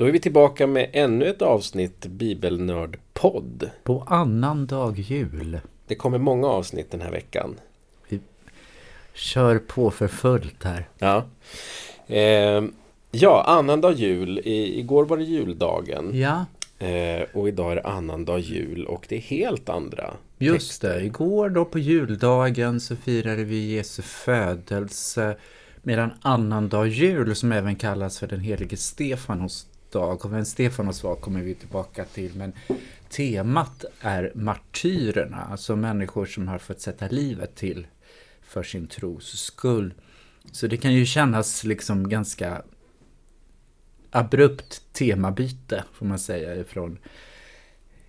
Då är vi tillbaka med ännu ett avsnitt Bibelnördpodd. På annan dag jul. Det kommer många avsnitt den här veckan. Vi kör på för fullt här. Ja, eh, ja annandag jul. I, igår var det juldagen. Ja, Eh, och idag är det annandag jul och det är helt andra just texter. det. Igår då på juldagen så firade vi Jesu födelse. Medan annandag jul som även kallas för den helige Stefanos dag. Och vem Stefanos var kommer vi tillbaka till. Men temat är martyrerna. Alltså människor som har fått sätta livet till för sin tros skull. Så det kan ju kännas liksom ganska abrupt temabyte får man säga ifrån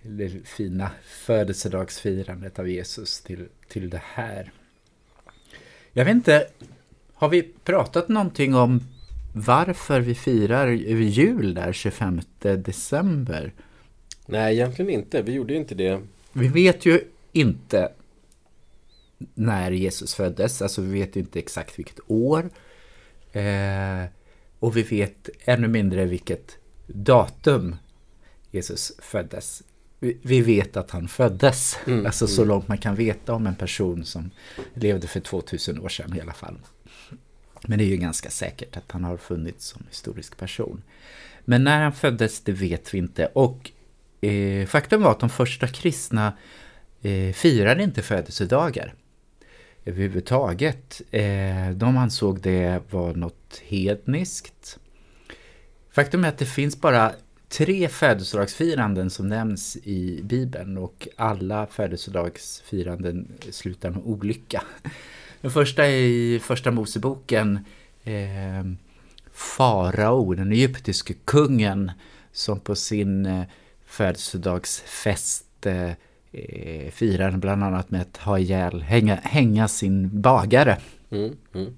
det fina födelsedagsfirandet av Jesus till, till det här. Jag vet inte, har vi pratat någonting om varför vi firar jul där 25 december? Nej, egentligen inte. Vi gjorde ju inte det. Vi vet ju inte när Jesus föddes, alltså vi vet ju inte exakt vilket år. Eh, och vi vet ännu mindre vilket datum Jesus föddes. Vi, vi vet att han föddes, Mm, alltså så långt man kan veta om en person som levde för 2000 år sedan i alla fall. Men det är ju ganska säkert att han har funnits som historisk person. Men när han föddes, det vet vi inte. Och eh, faktum var att de första kristna eh, firade inte födelsedagar överhuvudtaget. Eh, de ansåg det var något hedniskt. Faktum är att det finns bara tre födelsedagsfiranden som nämns i Bibeln och alla födelsedagsfiranden slutar med olycka. Den första är i Första Moseboken eh, Farao, den egyptiske kungen som på sin eh, födelsedagsfest eh, eh, firar bland annat med att ha ihjäl, hänga, hänga sin bagare. Mm, mm.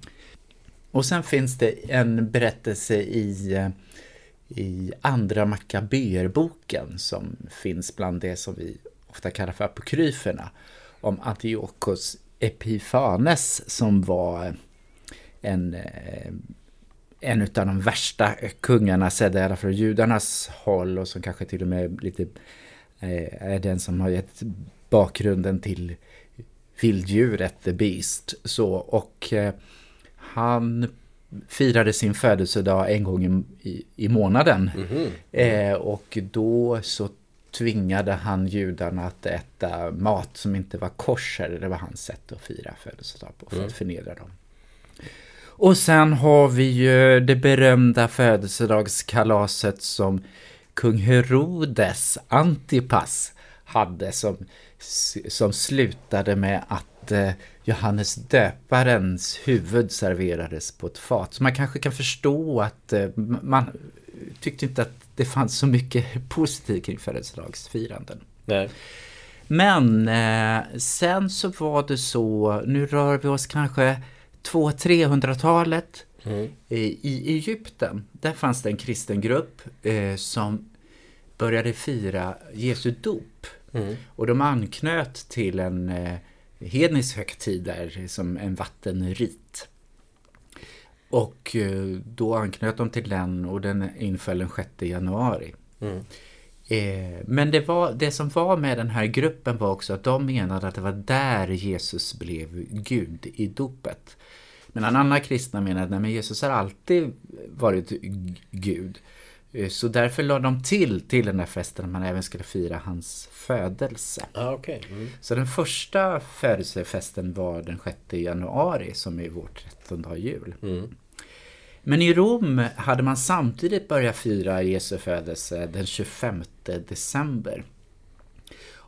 Och sen finns det en berättelse i, eh, i Andra Makaberboken som finns bland det som vi ofta kallar för apokryferna. Om Antiochos Epifanes som var en, eh, en av de värsta kungarna sedda alla fall judarnas håll och som kanske till och med lite eh, är den som har gett bakgrunden till vilddjuret The Beast. Så, och eh, han firade sin födelsedag en gång i, i, månaden. Mhm. Eh, och då så tvingade han judarna att äta mat som inte var kosher. Det var hans sätt att fira födelsedag på för att förnedra dem. Och sen har vi ju det berömda födelsedagskalaset som kung Herodes Antipas hade som, som slutade med att eh, Johannes döparens huvud serverades på ett fat. Så man kanske kan förstå att eh, man tyckte inte att det fanns så mycket positivt kring födelsedagsfiranden. Nej. Men eh, sen så var det så, nu rör vi oss kanske 200-300-talet Mm. i Egypten. Där fanns det en kristen grupp eh, som började fira Jesu dop. Mm. Och de anknöt till en eh, hednisk högtid där som en vattenrit. Och eh, då anknöt de till den och den inföll den 6 januari. Mm. Eh, men det, var, det som var med den här gruppen var också att de menade att det var där Jesus blev Gud i dopet. Men andra kristna menade att Jesus har alltid varit Gud. Eh, Så därför lade de till till den här festen att man även skulle fira hans födelse. Ah, okej. Mm. Så den första födelsefesten var den 6 januari som är vår 13 jul. Mm. Men i Rom hade man samtidigt börjat fira Jesu födelse den 25 december.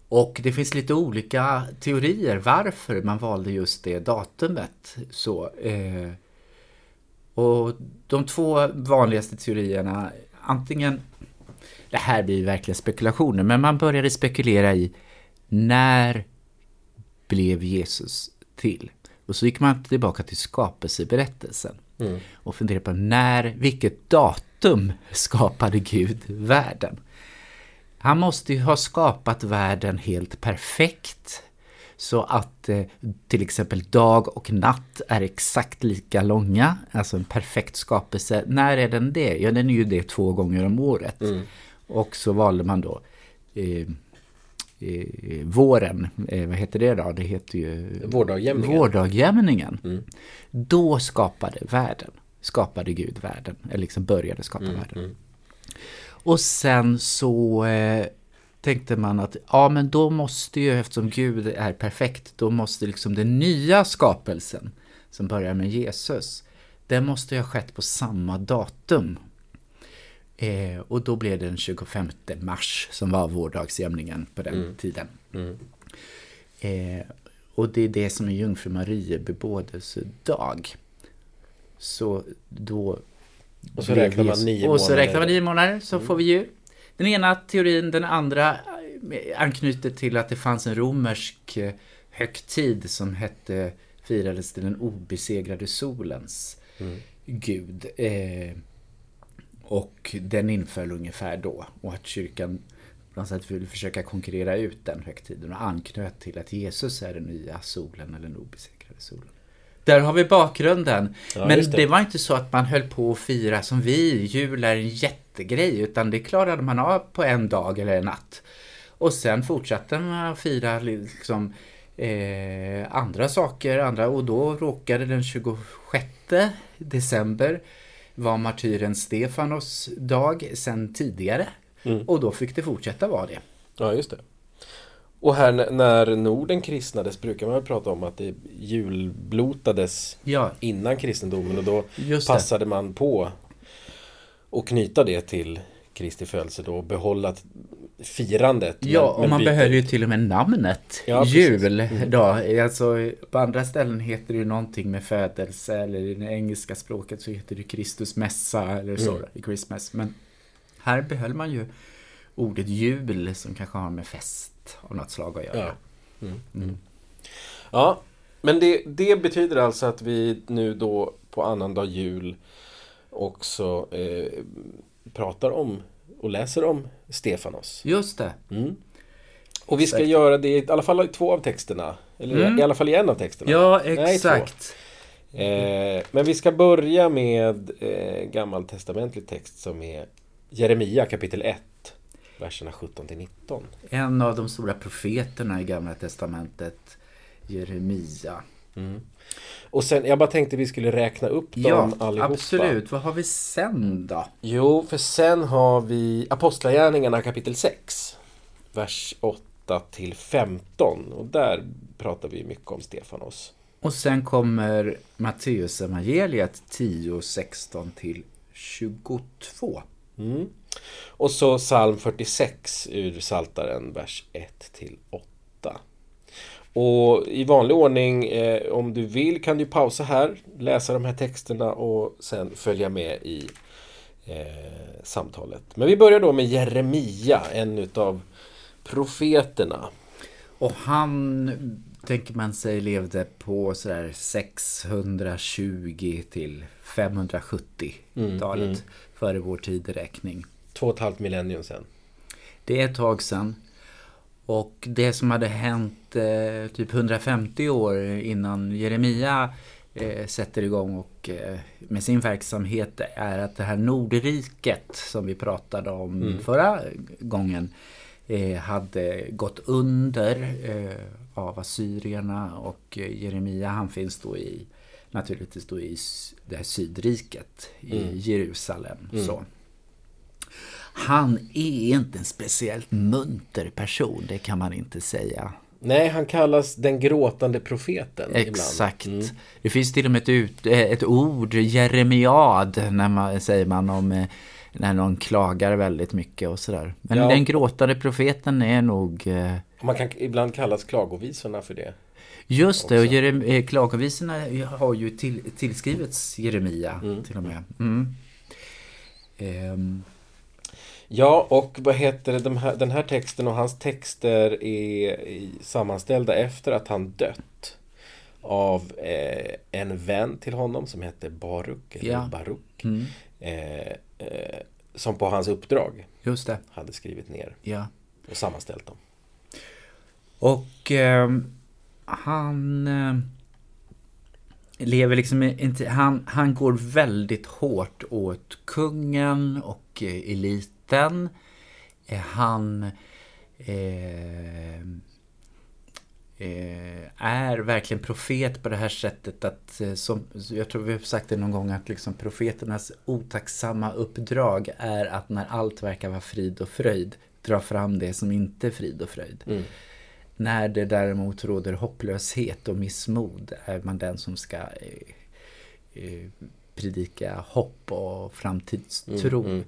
Och det finns lite olika teorier varför man valde just det datumet. Så, eh, och de två vanligaste teorierna, antingen, det här blir verkligen spekulationer, men man började spekulera i när blev Jesus till? Och så gick man tillbaka till skapelseberättelsen Mm. och funderade på när, vilket datum skapade Gud världen? Han måste ju ha skapat världen helt perfekt. Så att eh, till exempel dag och natt är exakt lika långa, alltså en perfekt skapelse. När är den det? Ja, den är ju det två gånger om året. Mm. Och så valde man då eh, eh, våren, eh, vad heter det då? Det heter ju Vårdagjämningen. Vårdagjämningen. Mm. Då skapade världen, skapade Gud världen, eller liksom började skapa världen. Mm. Och sen så eh, tänkte man att ja men då måste ju eftersom Gud är perfekt då måste liksom den nya skapelsen som börjar med Jesus den måste ju ha skett på samma datum. Eh, och då blev det den 25 mars som var vårdagsjämningen på den tiden. Mm. Eh, och det är det som är Jungfru Marie bebådelsedag. Så då... Och så räknar man nio Och så månader. räknar man nio månader så får vi ju den ena teorin, den andra eh, anknyter till att det fanns en romersk eh, högtid som hette, firades till den obesegrade solens Mm. gud. Eh, och den inföll ungefär då. Och att kyrkan på något sätt ville försöka konkurrera ut den högtiden och anknöt till att Jesus är den nya solen eller den obesegrade solen. Där har vi bakgrunden. Ja, Men det. det. var inte så att man höll på att fira som vi. Jul är en jättegrej. Utan det klarade man av på en dag eller en natt. Och sen fortsatte man att fira liksom, eh, andra saker. Andra, och då råkade den 26 december var martyren Stefanos dag sen tidigare. Mm. Och då fick det fortsätta vara det. Ja, just det. Och här när Norden kristnades brukar man väl prata om att det julblotades Ja, innan kristendomen och då passade man på att knyta det till Kristi födelse då och behålla firandet. men- Ja, och men man byta behöll ju till och med namnet. Ja, precis. Mm. Jul då. Alltså, på andra ställen heter det ju någonting med födelse eller i det engelska språket så heter det Kristus mässa eller så, Mm. i Christmas. Men här behöll man ju ordet jul som kanske har med fest av något slag att göra. Ja. Mm. Mm. Ja, men det, det betyder alltså att vi nu då på annandag jul också eh, pratar om och läser om Stefanos. Just det. Mm. Och vi ska Exakt. göra det i alla fall i två av texterna. Eller Mm. i alla fall i en av texterna. Ja, Nej, exakt. Eh, men vi ska börja med eh, gammaltestamentlig text som är Jeremia kapitel 1, verserna 17 till 19. En av de stora profeterna i Gamla Testamentet, Jeremia. Mm. Och sen, jag bara tänkte vi skulle räkna upp dem Ja, allihopa. absolut. Vad har vi sen då? Jo, för sen har vi Apostlagärningarna kapitel 6, vers 8 till 15. Och där pratar vi mycket om Stefanos. Och sen kommer Matteus evangeliet 10, 16 till 22. Mm. Och så psalm 46 ur Saltaren vers 1 till 8. Och i vanlig ordning, eh, om du vill kan du pausa här, läsa de här texterna och sen följa med i eh, samtalet. Men vi börjar då med Jeremia, en utav profeterna. Och han, tänker man sig, levde på sådär 620 till 570-talet Mm, mm. före vår tideräkning. Två och ett halvt millennium sen. Det är ett tag sedan. Och det som hade hänt eh, typ 150 år innan Jeremia eh, sätter igång och, eh, med sin verksamhet är att det här Nordriket som vi pratade om Mm. förra gången eh, hade gått under eh, av assyrierna och eh, Jeremia han finns då i naturligtvis då i det här sydriket i Mm. Jerusalem. Mm. Så. Han är inte en speciellt munter person, det kan man inte säga. Nej, han kallas den gråtande profeten Exakt. Mm. Det finns till och med ett, ut, eh, ett ord, jeremiad, när man, säger man om eh, när någon klagar väldigt mycket och sådär. Men Ja. den gråtande profeten är nog eh, Man kan ibland kallas klagovisorna för det. Just det, och. Jerem, klagovisorna har ju till, tillskrivits Jeremia Mm. till och med. Mm. Ehm, Ja, och vad heter det, de här, den här texten och hans texter är sammanställda efter att han dött av eh, en vän till honom som hette Baruk, eller Ja. Baruk, mm, eh, eh, som på hans uppdrag just det, hade skrivit ner ja. och sammanställt dem. Och ehm, han eh, lever liksom inte, han, han går väldigt hårt åt kungen och eh, eliten. Eh, han eh, eh, är verkligen profet på det här sättet att, eh, som, jag tror vi har sagt det någon gång, att liksom profeternas otacksamma uppdrag är att när allt verkar vara frid och fröjd, dra fram det som inte är frid och fröjd. Mm. När det däremot råder hopplöshet och missmod är man den som ska eh, predika hopp och framtidstro. Mm, mm.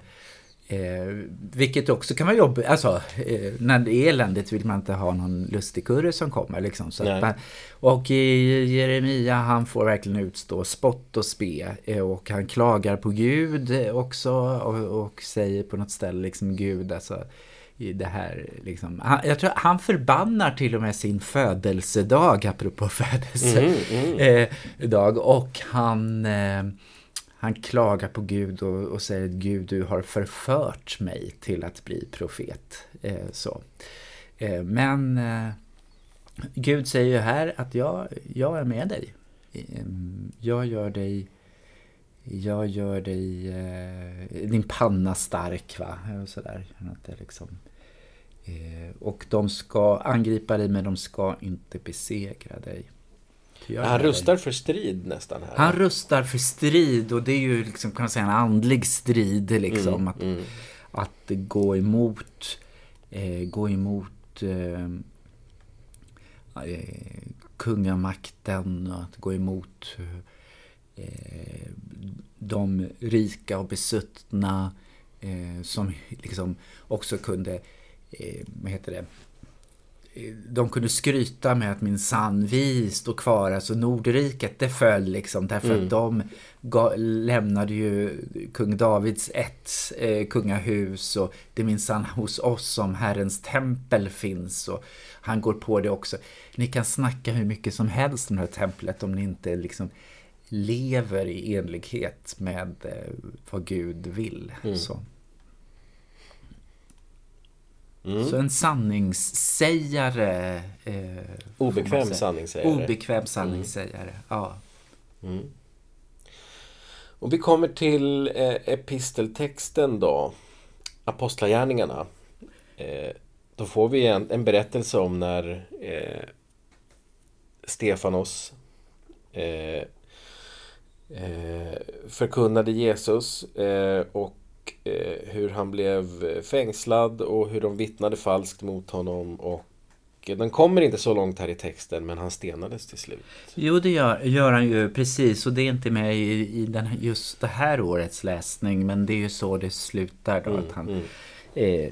Eh, vilket också kan vara jobbigt. Alltså, eh, när det är eländigt vill man inte ha någon lustigkurre som kommer. Liksom. Så man, och Jeremia han får verkligen utstå spott och spe. Eh, och han klagar på Gud också. Och, och säger på något ställe liksom Gud alltså i det här liksom. Han, jag tror han förbannar till och med sin födelsedag apropå födelsedag. Mm, mm. eh, och han eh, han klagar på Gud och, och, säger att Gud du har förfört mig till att bli profet. Eh, så. Eh, men eh, Gud säger ju här att jag, jag är med dig. Jag gör dig jag gör dig eh, din panna stark va. Eh, och sådär. liksom, eh, och de ska angripa dig men de ska inte besegra dig. Han rustar för strid nästan här. Han rustar för strid och det är ju liksom kan man säga en andlig strid liksom. Mm, att, mm. att gå emot eh, gå emot eh, eh, kungamakten och att gå emot eh, de rika och besuttna eh, som liksom också kunde, eh, vad heter det, de kunde skryta med att min sann vi står kvar, alltså Nordriket det föll liksom därför mm. att de lämnade ju kung Davids ett eh, kungahus och det minsann hos oss som Herrens tempel finns och han går på det också. Ni kan snacka hur mycket som helst om det här templet om ni inte liksom lever i enlighet med eh, vad Gud vill. Mm. Så. Mm. Så en sanningssägare. Eh, Obekväm sanningssägare. Obekväm sanningssägare, mm. ja. Mm. Och vi kommer till eh, episteltexten då. Apostlagärningarna. Eh, då får vi en, en berättelse om när eh, Stefanos eh, eh, förkunnade Jesus eh, och hur han blev fängslad och hur de vittnade falskt mot honom. Och den kommer inte så långt här i texten men han stenades till slut. Jo det gör, gör han ju precis och det är inte med i, i den, just det här årets läsning men det är ju så det slutar då. Mm, att han mm. är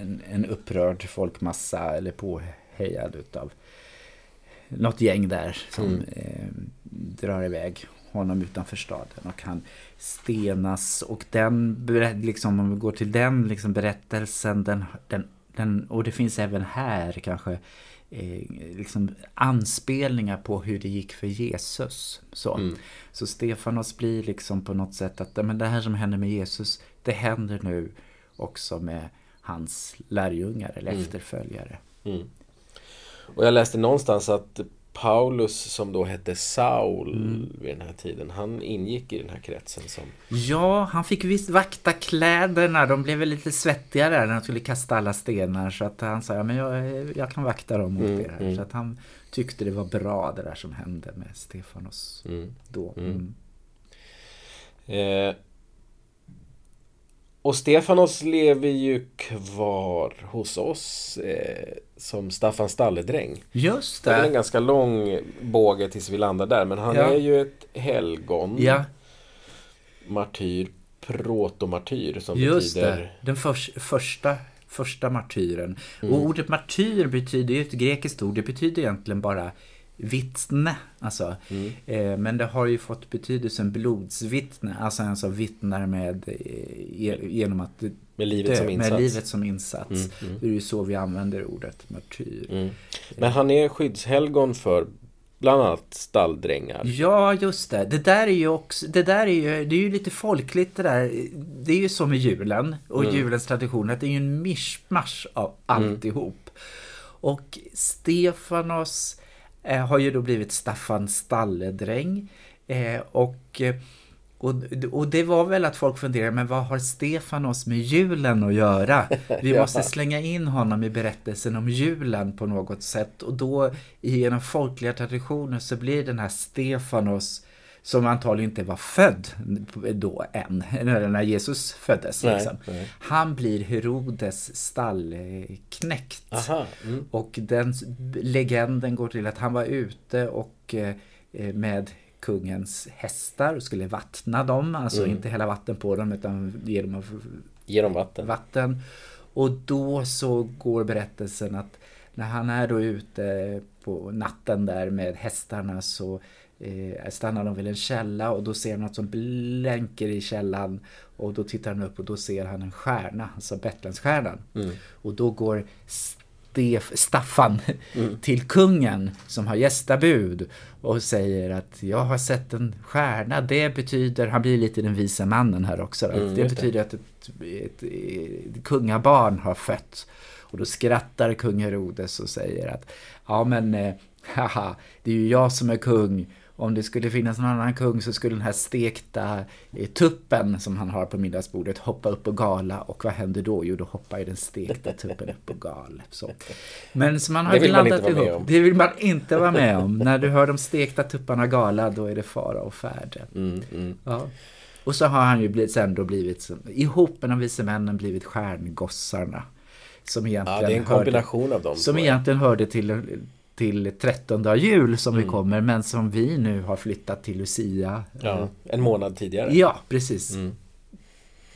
en, en upprörd folkmassa eller påhejad utav något gäng där som mm. eh, drar iväg honom utanför staden och han stenas och den, liksom, om vi går till den liksom, berättelsen, den, den, den, och det finns även här kanske eh, liksom anspelningar på hur det gick för Jesus. Så, mm. så Stefanos blir liksom på något sätt att men det här som händer med Jesus, det händer nu också med hans lärjungar eller mm. efterföljare. Mm. Och jag läste någonstans att Paulus som då hette Saul mm. vid den här tiden, han ingick i den här kretsen som... Ja, han fick visst vakta kläderna. De blev väl lite svettiga där när han skulle kasta alla stenar. Så att han sa, ja, men jag, jag kan vakta dem mot mm, er. Mm. Så att han tyckte det var bra det där som hände med Stefanos mm, då. Mm. Mm. Eh, och Stefanos lever ju kvar hos oss eh, som Staffan Stalledräng. Just det. Det är en ganska lång båge tills vi landar där. Men han ja. är ju ett helgon. Ja. Martyr, protomartyr som Just betyder... det. Den för, första, första martyren. Mm. Och ordet martyr betyder ju ett grekiskt ord. Det betyder egentligen bara vittne. Alltså. Mm. Eh, men det har ju fått betydelsen blodsvittne. Alltså en som vittnar med, eh, genom att med livet dö, som insats. Med livet som insats. Mm, mm. Det är ju så vi använder ordet martyr. Mm. Men han är skyddshelgon för bland annat stalldrängar. Ja, just det. Det där är ju också, det där är ju, det är ju lite folkligt det där. Det är ju som med julen och mm. julens tradition att det är ju en mischmasch av alltihop. Mm. Och Stefanos eh, har ju då blivit Staffan stalledräng. Eh, och, och, och det var väl att folk funderade, men vad har Stefanos med julen att göra? Vi måste slänga in honom i berättelsen om julen på något sätt. Och då genom folkliga traditioner så blir den här Stefanos som antagligen inte var född då än, när Jesus föddes. Nej, liksom. nej. Han blir Herodes stallknäckt. Aha. Mm. Och den legenden går till att han var ute och eh, med kungens hästar och skulle vattna dem. Alltså Mm. inte hälla vatten på dem utan ge dem Ge dem vatten. vatten. Och då så går berättelsen att när han är då ute på natten där med hästarna så eh, stannar de vid en källa och då ser han något som blänker i källan och då tittar han upp och då ser han en stjärna, alltså Betlehemsstjärnan. Mm. Och då går Stef, Staffan till kungen som har gästabud och säger att jag har sett en stjärna. Det betyder, han blir lite den visa mannen här också. Mm, det just det. betyder att ett, ett, ett kungabarn har fötts. Och då skrattar kung Herodes och säger att ja men eh, haha, det är ju jag som är kung. Om det skulle finnas någon annan kung så skulle den här stekta eh, tuppen som han har på middagsbordet hoppa upp och gala. Och vad händer då? Jo, då hoppar ju den stekta tuppen upp och gal. Så. Men så man har Det vill man inte vara med ihop. om. Det vill man inte vara med om. När du hör de stekta tupparna gala, då är det fara och färde. Mm, mm. Ja. Och så har han ju blivit, sen då blivit, ihop med de vise männen, blivit stjärngossarna. Som egentligen Ja, det är en hörde- kombination av dem. som egentligen hörde till, till 13 jul som Mm. vi kommer, men som vi nu har flyttat till Lucia. Ja, en månad tidigare. Ja, precis. Mm.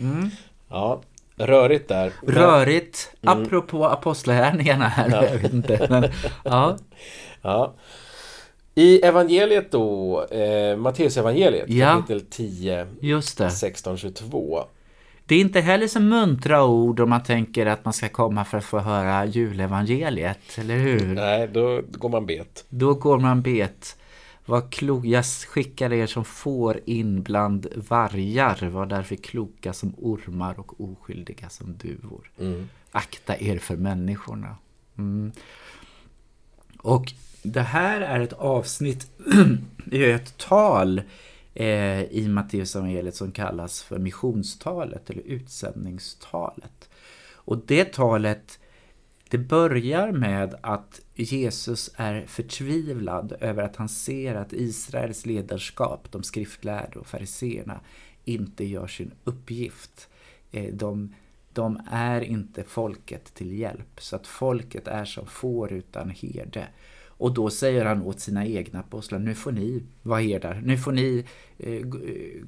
Mm. Ja, rörigt där. Rörigt, Mm. apropå apostlagärningarna här, Ja. jag vet inte. Men, ja, Ja. I evangeliet då, eh, Matteus evangeliet Ja. kapitel 10, just det. 16-22. Det är inte heller så muntra ord om man tänker att man ska komma för att få höra julevangeliet, eller hur? Nej, då går man bet. Då går man bet. Vad klok, jag skickar er som får in bland vargar. Var därför kloka som ormar och oskyldiga som duvor. Mm. Akta er för människorna. Mm. Och det här är ett avsnitt i ett tal eh, i Matteusevangeliet som kallas för missionstalet eller utsändningstalet. Och det talet det börjar med att Jesus är förtvivlad över att han ser att Israels ledarskap, de skriftlärda och fariseerna, inte gör sin uppgift. Eh, de, de är inte folket till hjälp, så att folket är som får utan herde. Och då säger han åt sina egna apostlar, nu får ni vara herdar, nu får ni eh, eh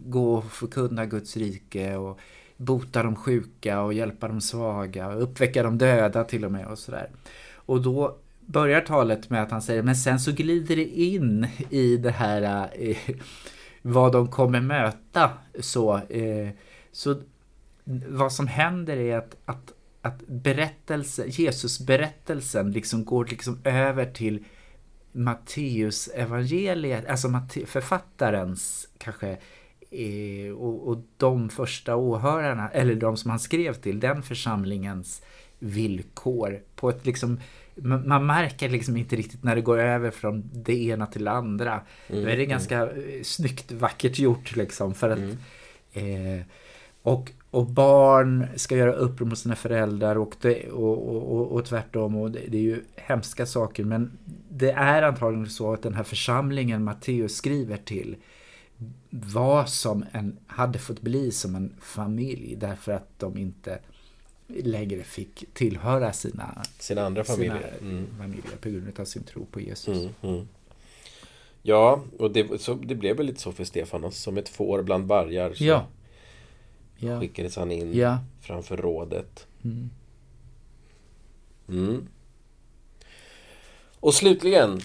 gå och förkunna Guds rike och bota de sjuka och hjälpa de svaga och uppväcka de döda till och med och sådär. Och då börjar talet med att han säger, men sen så glider det in i det här eh, vad de kommer möta. Så, eh, så vad som händer är att, att, att berättelse, Jesus-berättelsen liksom går liksom över till Matteus evangeliet, alltså Matte, författarens kanske eh, och, och de första åhörarna, eller de som han skrev till, den församlingens villkor på ett liksom man man märker liksom inte riktigt när det går över från det ena till det andra. Mm, Då är det ganska eh, snyggt, vackert gjort liksom för att Mm. eh, och, och barn ska göra uppror mot sina föräldrar och, det, och, och, och, och tvärtom. Och det, det är ju hemska saker. Men det är antagligen så att den här församlingen Matteus skriver till var som en, hade fått bli som en familj därför att de inte längre fick tillhöra sina, Sina andra familjer. sina Mm. familjer på grund av sin tro på Jesus. Mm, mm. Ja, och det, så, det blev väl lite så för Stefanos. Som ett får bland vargar så Ja. Ja. skickades han in Ja. framför rådet. Mm. Mm. Och slutligen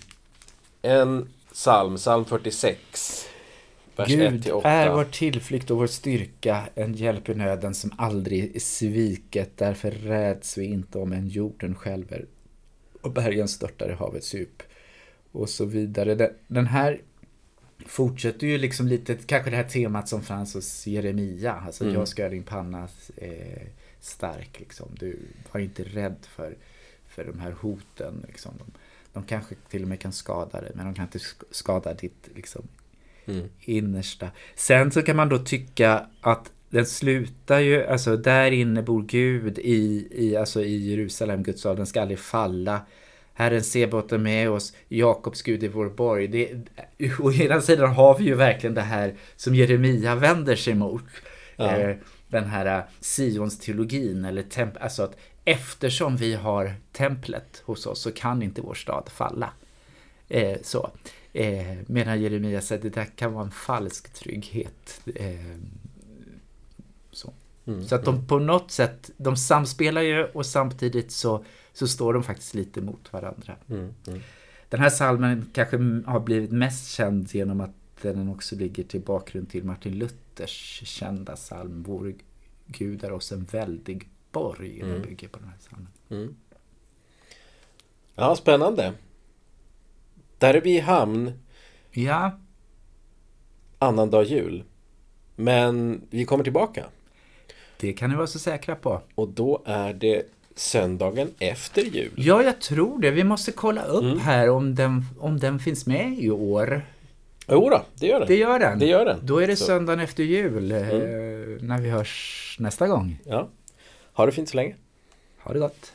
en psalm, psalm 46. Vers Gud 1-8. är vår tillflykt och vår styrka, en hjälp i nöden som aldrig sviket. Därför räds vi inte om en jorden skälver och bergen störtar i havets djup. Och så vidare. Den här fortsätter ju liksom lite, kanske det här temat som fanns hos Jeremia. Alltså Mm. jag ska göra din panna eh, stark liksom. Du var inte rädd för, för de här hoten liksom. De, De kanske till och med kan skada dig, men de kan inte sk- skada ditt liksom, Mm. innersta. Sen så kan man då tycka att den slutar ju, alltså där inne bor Gud i, i, alltså i Jerusalem, Guds stad, den ska aldrig falla. Herren Sebaot är med oss, Jakobs Gud är vår borg. Det, å ena sidan har vi ju verkligen det här som Jeremia vänder sig mot. Ja. Eh, den här Sions teologin, eller temp, alltså att eftersom vi har templet hos oss så kan inte vår stad falla. Eh, så. Eh, medan Jeremia säger att det där kan vara en falsk trygghet. Eh, så. Mm. så att de på något sätt, de samspelar ju och samtidigt så, så står de faktiskt lite mot varandra. Mm. Mm. Den här salmen kanske har blivit mest känd genom att den också ligger till bakgrund till Martin Luthers kända psalm Vår Gud är oss en väldig borg. Den bygger på den här psalmen. Mm. Ja, spännande. Där är vi i hamn Ja, annandag jul. Men vi kommer tillbaka. det kan ni vara så säkra på. Och då är det söndagen efter jul. Ja, jag tror det. Vi måste kolla upp här om den, om den finns med i år. Jo då, det gör den. Det gör den. Det gör den. Då är det Så. söndagen efter jul eh, när vi hörs nästa gång. Ja. Ha det fint så länge. Ha det gott.